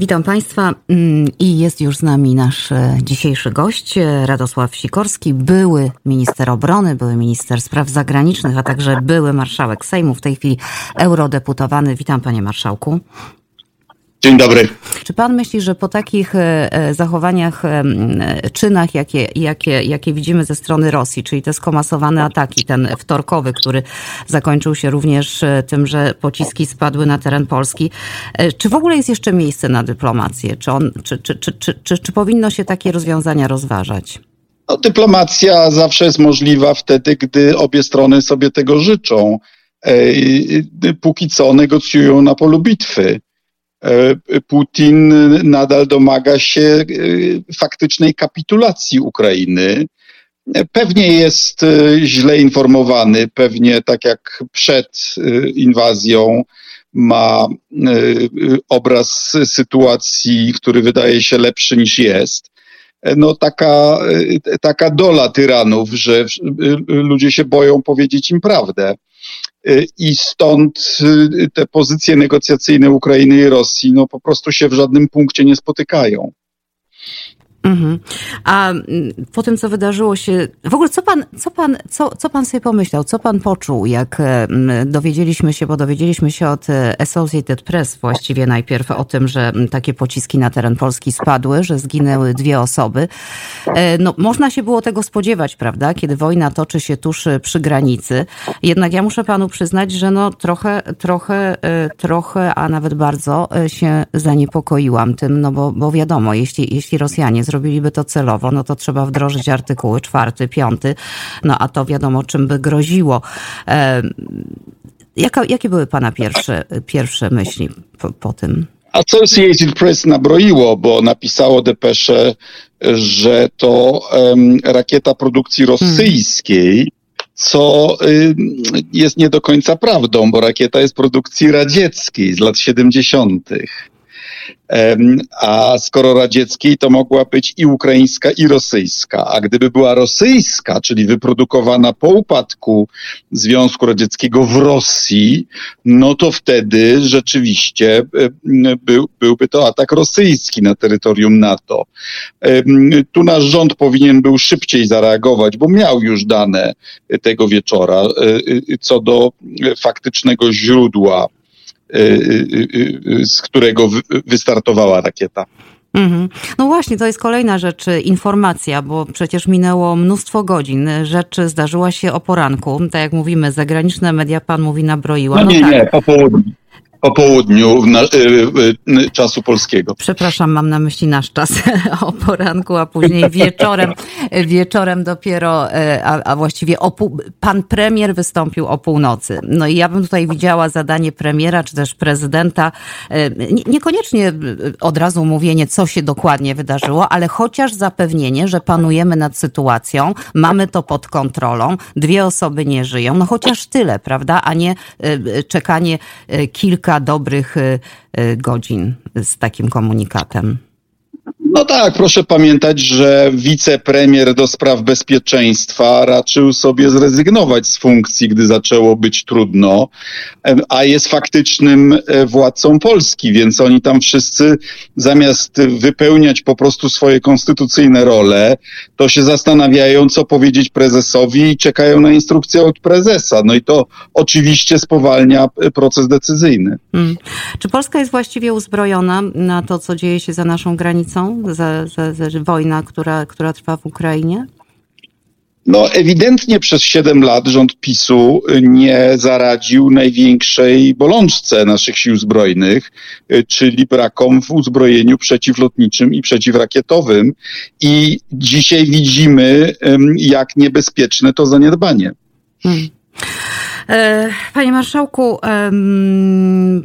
Witam Państwa mm, i jest już z nami nasz e, dzisiejszy gość, e, Radosław Sikorski, były minister obrony, były minister spraw zagranicznych, a także były marszałek Sejmu, w tej chwili eurodeputowany. Witam Panie Marszałku. Dzień dobry. Czy pan myśli, że po takich e, e, zachowaniach, e, czynach, jakie, jakie, jakie widzimy ze strony Rosji, czyli te skomasowane ataki, ten wtorkowy, który zakończył się również tym, że pociski spadły na teren Polski, czy w ogóle jest jeszcze miejsce na dyplomację? Czy, on, czy, czy, czy, czy, czy, czy powinno się takie rozwiązania rozważać? No, dyplomacja zawsze jest możliwa wtedy, gdy obie strony sobie tego życzą. Póki co negocjują na polu bitwy. E, Putin nadal domaga się e, faktycznej kapitulacji Ukrainy. Pewnie jest e, źle informowany, pewnie tak jak przed inwazją ma obraz sytuacji, który wydaje się lepszy niż jest. No taka, taka dola tyranów, że ludzie się boją powiedzieć im prawdę. Y, i stąd y, te pozycje negocjacyjne Ukrainy i Rosji no po prostu się w żadnym punkcie nie spotykają. Mhm. A po tym, co wydarzyło się, w ogóle co pan, co pan, co, co pan sobie pomyślał, co pan poczuł, jak mm, dowiedzieliśmy się, bo dowiedzieliśmy się od e, Associated Press właściwie najpierw o tym, że takie pociski na teren Polski spadły, że zginęły dwie osoby. E, no, można się było tego spodziewać, prawda, kiedy wojna toczy się tuż e, przy granicy. Jednak ja muszę panu przyznać, że no trochę, trochę, trochę, a nawet bardzo się zaniepokoiłam tym, no bo, bo wiadomo, jeśli, jeśli Rosjanie zrobiliby to celowo, no to trzeba wdrożyć artykuły czwarty, piąty, no a to wiadomo, czym by groziło. Jaka, jakie były Pana pierwsze, pierwsze myśli po, po tym? Associated Press nabroiło, bo napisało depesze, że to um, rakieta produkcji rosyjskiej, hmm. co y, jest nie do końca prawdą, bo rakieta jest produkcji radzieckiej z lat 70. A skoro radzieckiej, to mogła być i ukraińska, i rosyjska. A gdyby była rosyjska, czyli wyprodukowana po upadku Związku Radzieckiego w Rosji, no to wtedy rzeczywiście był, byłby to atak rosyjski na terytorium NATO. Tu nasz rząd powinien był szybciej zareagować, bo miał już dane tego wieczora e, e, co do faktycznego źródła z którego wystartowała rakieta. Mhm. No właśnie, to jest kolejna rzecz, informacja, bo przecież minęło mnóstwo godzin. Rzecz zdarzyła się o poranku. Tak jak mówimy, zagraniczne media, pan mówi, nabroiła. No, no nie, tak. nie, po południu po południu na, y, y, czasu polskiego. Przepraszam, mam na myśli nasz czas o poranku, a później wieczorem, wieczorem dopiero, y, a, a właściwie pół, pan premier wystąpił o północy. No i ja bym tutaj widziała zadanie premiera, czy też prezydenta, y, niekoniecznie od razu mówienie, co się dokładnie wydarzyło, ale chociaż zapewnienie, że panujemy nad sytuacją, mamy to pod kontrolą, dwie osoby nie żyją, no chociaż tyle, prawda, a nie y, czekanie kilka kilka dobrych y, y, godzin z takim komunikatem. No tak, proszę pamiętać, że wicepremier do spraw bezpieczeństwa raczył sobie zrezygnować z funkcji, gdy zaczęło być trudno, a jest faktycznym e, władcą Polski, więc oni tam wszyscy zamiast wypełniać po prostu swoje konstytucyjne role, to się zastanawiają, co powiedzieć prezesowi i czekają na instrukcję od prezesa. No i to oczywiście spowalnia e, proces decyzyjny. Hmm. Czy Polska jest właściwie uzbrojona na to, co dzieje się za naszą granicą? Za, za, za wojna, która, która trwa w Ukrainie? No, ewidentnie przez 7 lat rząd PiSu nie zaradził największej bolączce naszych sił zbrojnych, czyli brakom w uzbrojeniu przeciwlotniczym i przeciwrakietowym. I dzisiaj widzimy, jak niebezpieczne to zaniedbanie. Hmm. E, panie marszałku,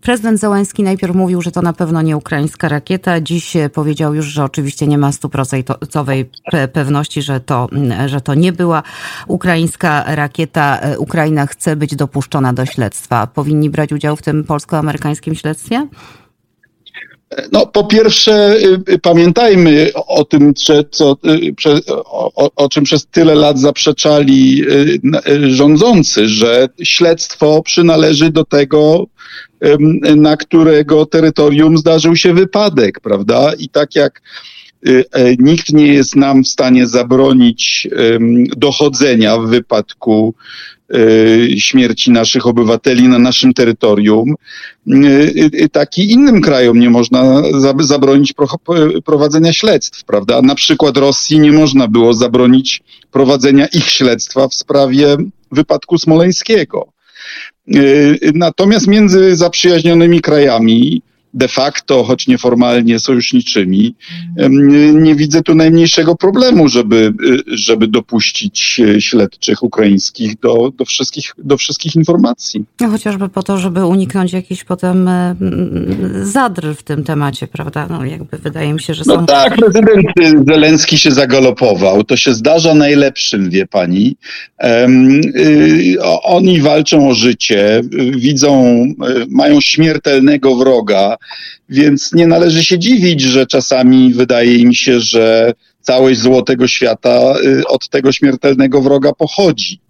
prezydent Załęski najpierw mówił, że to na pewno nie ukraińska rakieta. Dziś powiedział już, że oczywiście nie ma stuprocentowej pewności, że to, że to nie była ukraińska rakieta. E, Ukraina chce być dopuszczona do śledztwa. Powinni brać udział w tym polsko-amerykańskim śledztwie? No, po pierwsze, pamiętajmy o tym, co, o, o, czym przez tyle lat zaprzeczali rządzący, że śledztwo przynależy do tego, na którego terytorium zdarzył się wypadek, prawda? I tak jak Y, e, nikt nie jest nam w stanie zabronić dochodzenia w wypadku y, śmierci naszych obywateli na naszym terytorium. Y, tak i innym krajom nie można zabronić prowadzenia śledztw, prawda? Na przykład Rosji nie można było zabronić prowadzenia ich śledztwa w sprawie wypadku smoleńskiego. Natomiast między zaprzyjaźnionymi krajami de facto, choć nieformalnie sojuszniczymi, nie widzę tu najmniejszego problemu, żeby, żeby dopuścić śledczych ukraińskich do, do, wszystkich, do wszystkich informacji. No chociażby po to, żeby uniknąć jakichś potem zadr w tym temacie, prawda? No jakby wydaje mi się, że no są... No tak, prezydent Zelenski się zagalopował. To się zdarza najlepszym, wie pani. Um, y, oni walczą o życie, widzą, y, mają śmiertelnego wroga, więc nie należy się dziwić, że czasami wydaje im się, że całość złotego świata y, od tego śmiertelnego wroga pochodzi.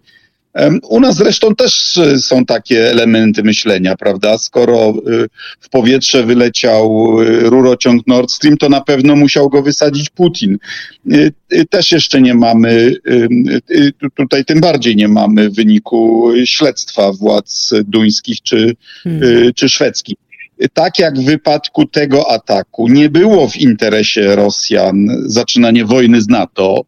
U nas zresztą też y, są takie elementy myślenia, prawda? Skoro y, w powietrze wyleciał rurociąg Nord Stream, to na pewno musiał go wysadzić Putin. Też jeszcze nie mamy, tutaj tym bardziej nie mamy wyniku śledztwa władz duńskich czy, hmm. czy szwedzkich tak jak w wypadku tego ataku nie było w interesie Rosjan zaczynanie wojny z NATO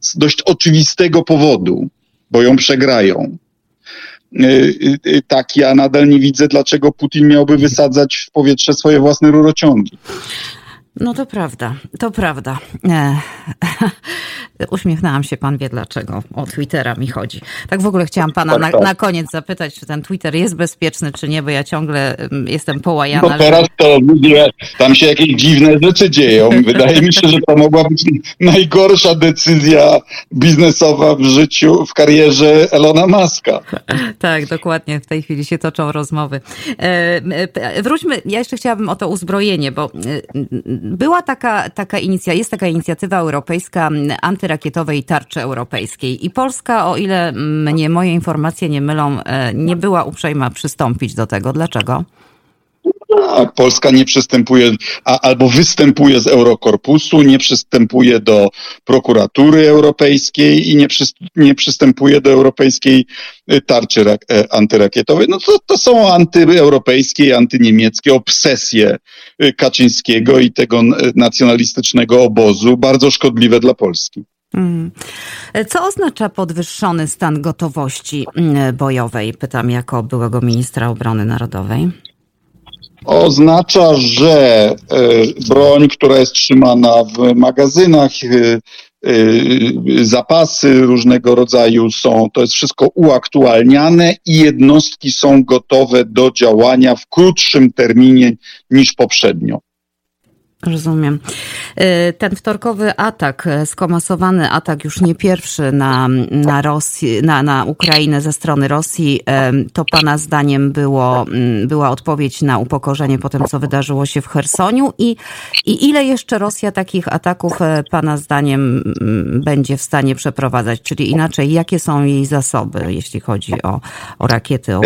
z dość oczywistego powodu, bo ją przegrają. Y, y, y, tak, ja nadal nie widzę, dlaczego Putin miałby wysadzać w powietrze swoje własne rurociągi. No to prawda, to prawda. E, uśmiechnęłam się, pan wie dlaczego. O Twittera mi chodzi. Tak w ogóle chciałam pana tak, na, tak. na, koniec zapytać, czy ten Twitter jest bezpieczny, czy nie, bo ja ciągle mm, jestem połajana. No teraz to ludzie, tam się jakieś dziwne rzeczy dzieją. Wydaje mi się, że to mogła być najgorsza decyzja biznesowa w życiu, w karierze Elona Muska. Tak, dokładnie. W tej chwili się toczą rozmowy. E, e, wróćmy, ja jeszcze chciałabym o to uzbrojenie, bo była taka, taka inicjatywa, jest taka inicjatywa europejska antyrakietowej tarczy europejskiej i Polska, o ile mnie moje informacje nie mylą, e, nie była uprzejma przystąpić do tego. Dlaczego? Tak, Polska nie przystępuje, a, albo występuje z Eurokorpusu, nie przystępuje do prokuratury europejskiej i nie, przy, nie przystępuje do europejskiej y, tarczy rak, e, antyrakietowej. No to, to są antyeuropejskie i antyniemieckie obsesje y, Kaczyńskiego i tego nacjonalistycznego obozu, bardzo szkodliwe dla Polski. Mm. Co oznacza podwyższony stan gotowości mm, bojowej? Pytam jako byłego ministra obrony narodowej oznacza, że e, broń, która jest trzymana w magazynach, e, e, zapasy różnego rodzaju są, to jest wszystko uaktualniane i jednostki są gotowe do działania w krótszym terminie niż poprzednio. Rozumiem. Y, ten wtorkowy atak, y, skomasowany atak już nie pierwszy na, na, Rosji, na, na Ukrainę ze strony Rosji, y, to Pana zdaniem było, mm, była odpowiedź na upokorzenie po tym, co wydarzyło się w Chersoniu i, i ile jeszcze Rosja takich ataków Pana zdaniem mm, będzie w stanie przeprowadzać? Czyli inaczej, jakie są jej zasoby, jeśli chodzi o, o rakiety? O...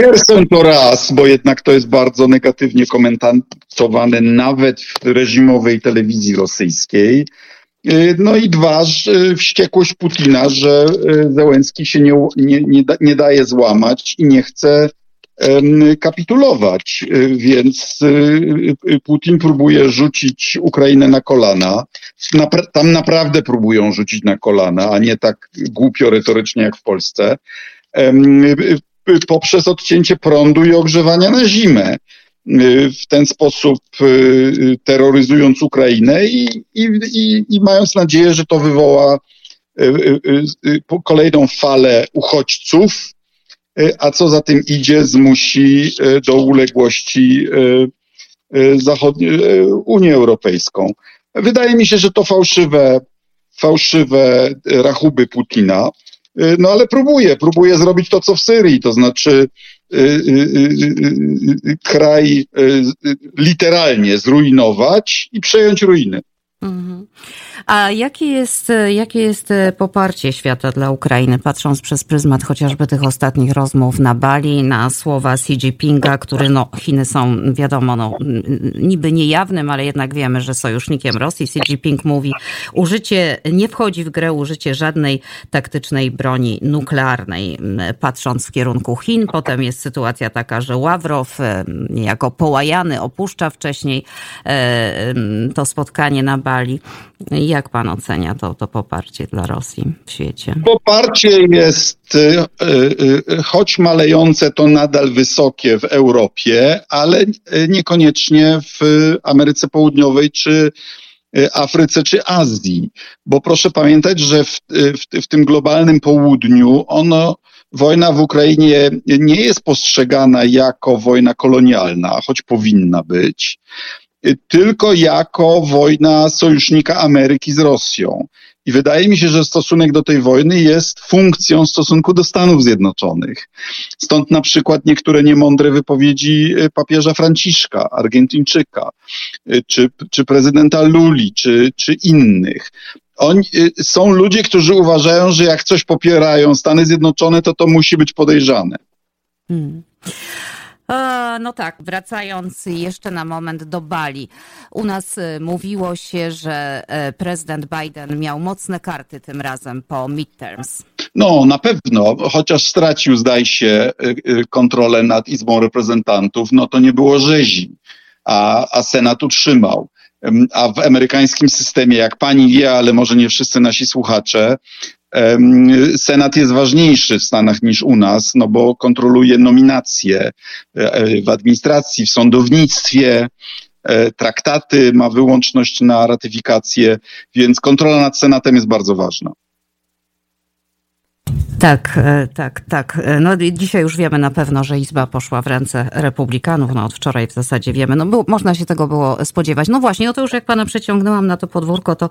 Cherson to raz, bo jednak to jest bardzo negatywnie komentowane nawet w reżimowej telewizji rosyjskiej. Y, no i dwa, wściekłość Putina, że y, Zełenski się nie, nie, nie, da, nie daje złamać i nie chce kapitulować, y, więc Putin próbuje rzucić Ukrainę na kolana. Tam naprawdę próbują rzucić na kolana, a nie tak głupio retorycznie jak w Polsce, poprzez odcięcie prądu i ogrzewania na zimę. Y, w ten sposób y, terroryzując Ukrainę i, i, i, i mając nadzieję, że to wywoła y, kolejną falę uchodźców, a co za tym idzie, zmusi do uległości zachodnie, Unię Europejską. Wydaje mi się, że to fałszywe, fałszywe rachuby Putina, no ale próbuje, próbuje zrobić to, co w Syrii, to znaczy kraj literalnie zrujnować i przejąć ruiny. Mhm. A jakie jest, jakie jest poparcie świata dla Ukrainy, patrząc przez pryzmat chociażby tych ostatnich rozmów na Bali, na słowa Xi Jinpinga, który, no, Chiny są, wiadomo, no, niby niejawnym, ale jednak wiemy, że sojusznikiem Rosji. Xi Jinping mówi, użycie, nie wchodzi w grę użycie żadnej taktycznej broni nuklearnej, patrząc w kierunku Chin. Potem jest sytuacja taka, że Ławrow, jako połajany, opuszcza wcześniej to spotkanie na Bali. Jak pan ocenia to, to poparcie dla Rosji w świecie? Poparcie jest, y, y, y, choć malejące, to nadal wysokie w Europie, ale niekoniecznie w Ameryce Południowej czy Afryce czy Azji. Bo proszę pamiętać, że w, w, w tym globalnym południu ono wojna w Ukrainie nie jest postrzegana jako wojna kolonialna, choć powinna być, tylko jako wojna sojusznika Ameryki z Rosją. I wydaje mi się, że stosunek do tej wojny jest funkcją stosunku do Stanów Zjednoczonych. Stąd na przykład niektóre niemądre wypowiedzi y, papieża Franciszka, Argentyńczyka, y, czy, czy prezydenta Luli, czy, czy innych. Oni, y, są ludzie, którzy uważają, że jak coś popierają Stany Zjednoczone, to to musi być podejrzane. Hmm. No tak, wracając jeszcze na moment do Bali. U nas y, mówiło się, że e, prezydent Biden miał mocne karty tym razem po midterms. No, na pewno, chociaż stracił, zdaje się, kontrolę nad Izbą Reprezentantów, no to nie było rzezi, a, a Senat utrzymał. A w amerykańskim systemie, jak pani wie, ale może nie wszyscy nasi słuchacze, Senat jest ważniejszy w Stanach niż u nas, no bo kontroluje nominacje e, e, w administracji, w sądownictwie, e, traktaty, ma wyłączność na ratyfikację, więc kontrola nad Senatem jest bardzo ważna. Tak, e, tak, tak. E, no dzisiaj już wiemy na pewno, że Izba poszła w ręce republikanów. No od wczoraj w zasadzie wiemy. No było, można się tego było spodziewać. No właśnie, no to już jak pana przeciągnęłam na to podwórko, to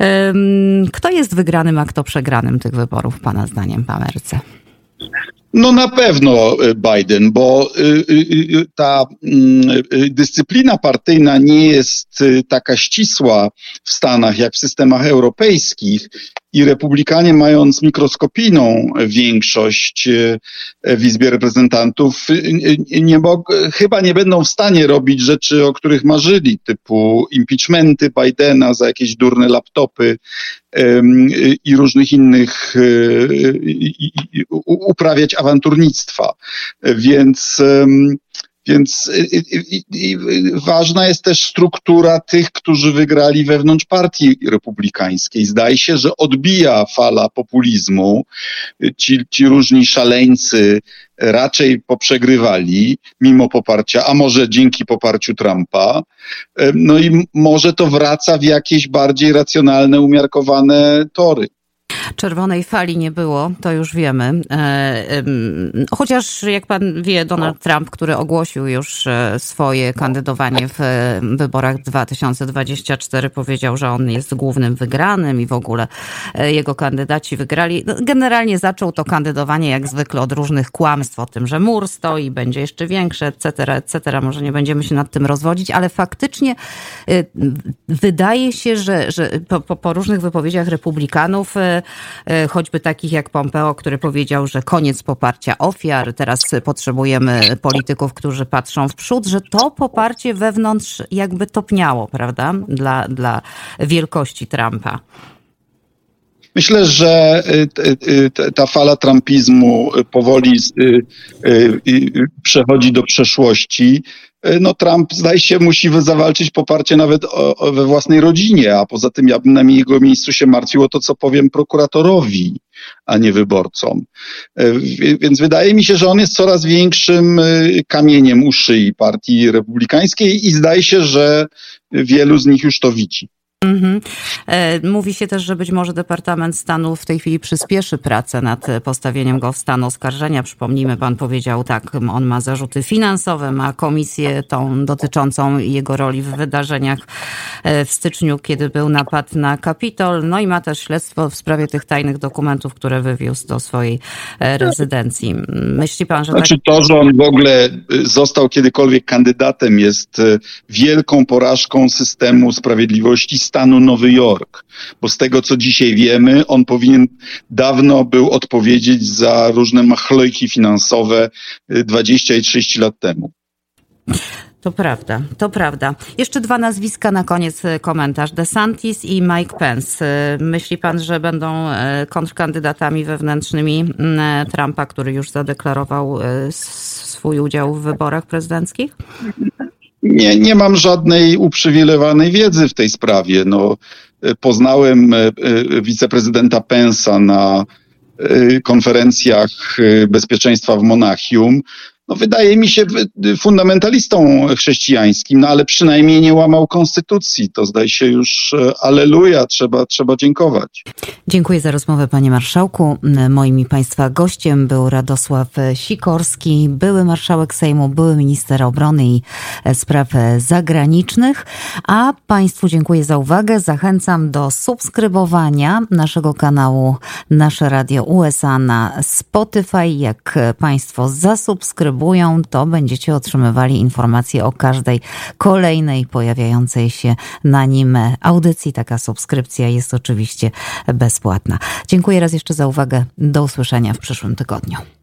um, kto jest wygranym, a kto przegranym tych wyborów, pana zdaniem, w Ameryce? No na pewno y, Biden, bo ta mm, dyscyplina partyjna nie jest taka ścisła w Stanach jak w systemach europejskich i republikanie mając mikroskopijną większość w Izbie Reprezentantów nie chyba nie będą w stanie robić rzeczy, o których marzyli, typu impeachmenty Bidena za jakieś durne laptopy i różnych innych uprawiać awanturnictwa. Więc więc i, i, ważna jest też struktura tych, którzy wygrali wewnątrz partii republikańskiej. Zdaje się, że odbija fala populizmu. Ci, ci różni szaleńcy raczej poprzegrywali mimo poparcia, a może dzięki poparciu Trumpa. No i może to wraca w jakieś bardziej racjonalne, umiarkowane tory. Czerwonej fali nie było, to już wiemy. E, chociaż, jak pan wie, Donald Trump, który ogłosił już e, swoje kandydowanie w wyborach 2024, powiedział, że on jest głównym wygranym i w ogóle e, jego kandydaci wygrali. No, generalnie zaczął to kandydowanie jak zwykle od różnych kłamstw o tym, że mur stoi, będzie jeszcze większy, etc., etc. Może nie będziemy się nad tym rozwodzić, ale faktycznie wydaje się, że, że po, po, różnych wypowiedziach republikanów choćby takich jak Pompeo, który powiedział, że koniec poparcia ofiar, teraz potrzebujemy polityków, którzy patrzą w przód, że to poparcie wewnątrz jakby topniało, prawda, dla, dla wielkości Trumpa. Myślę, że y, y, ta fala trumpizmu powoli y, przechodzi do przeszłości. No Trump zdaje się musi zawalczyć poparcie nawet o, o, we własnej rodzinie, a poza tym ja bym na jego miejscu się martwił o to, co powiem prokuratorowi, a nie wyborcom. Więc wydaje mi się, że on jest coraz większym kamieniem u szyi partii republikańskiej i zdaje się, że wielu z nich już to widzi. Mm-hmm. Mówi się też, że być może Departament Stanu w tej chwili przyspieszy pracę nad postawieniem go w stan oskarżenia. Przypomnijmy, pan powiedział tak, on ma zarzuty finansowe, ma komisję tą dotyczącą jego roli w wydarzeniach w styczniu, kiedy był napad na Kapitol. No i ma też śledztwo w sprawie tych tajnych dokumentów, które wywiózł do swojej rezydencji. Myśli pan, że znaczy tak... to, że on w ogóle został kiedykolwiek kandydatem jest wielką porażką systemu sprawiedliwości stanu Nowy Jork, bo z tego co dzisiaj wiemy, on powinien dawno był odpowiedzieć za różne machlojki finansowe 20 i 30 lat temu. To prawda, to prawda. Jeszcze dwa nazwiska na koniec e, komentarz. DeSantis i Mike Pence. E, myśli pan, że będą kontrkandydatami wewnętrznymi Trumpa, który już zadeklarował swój udział w wyborach prezydenckich? Nie, nie mam żadnej uprzywilejowanej wiedzy w tej sprawie. No, poznałem wiceprezydenta Pensa na konferencjach bezpieczeństwa w Monachium no wydaje mi się fundamentalistą chrześcijańskim, no ale przynajmniej nie łamał konstytucji. To zdaje się już e, aleluja, trzeba, trzeba dziękować. Dziękuję za rozmowę panie marszałku. Moim i państwa gościem był Radosław Sikorski, były marszałek Sejmu, były minister obrony i spraw zagranicznych. A państwu dziękuję za uwagę. Zachęcam do subskrybowania naszego kanału Nasze Radio USA na Spotify. Jak państwo zasubskrybują subskrybują, to będziecie otrzymywali informacje o każdej kolejnej pojawiającej się na nim audycji. Taka subskrypcja jest oczywiście bezpłatna. Dziękuję raz jeszcze za uwagę. Do usłyszenia w przyszłym tygodniu.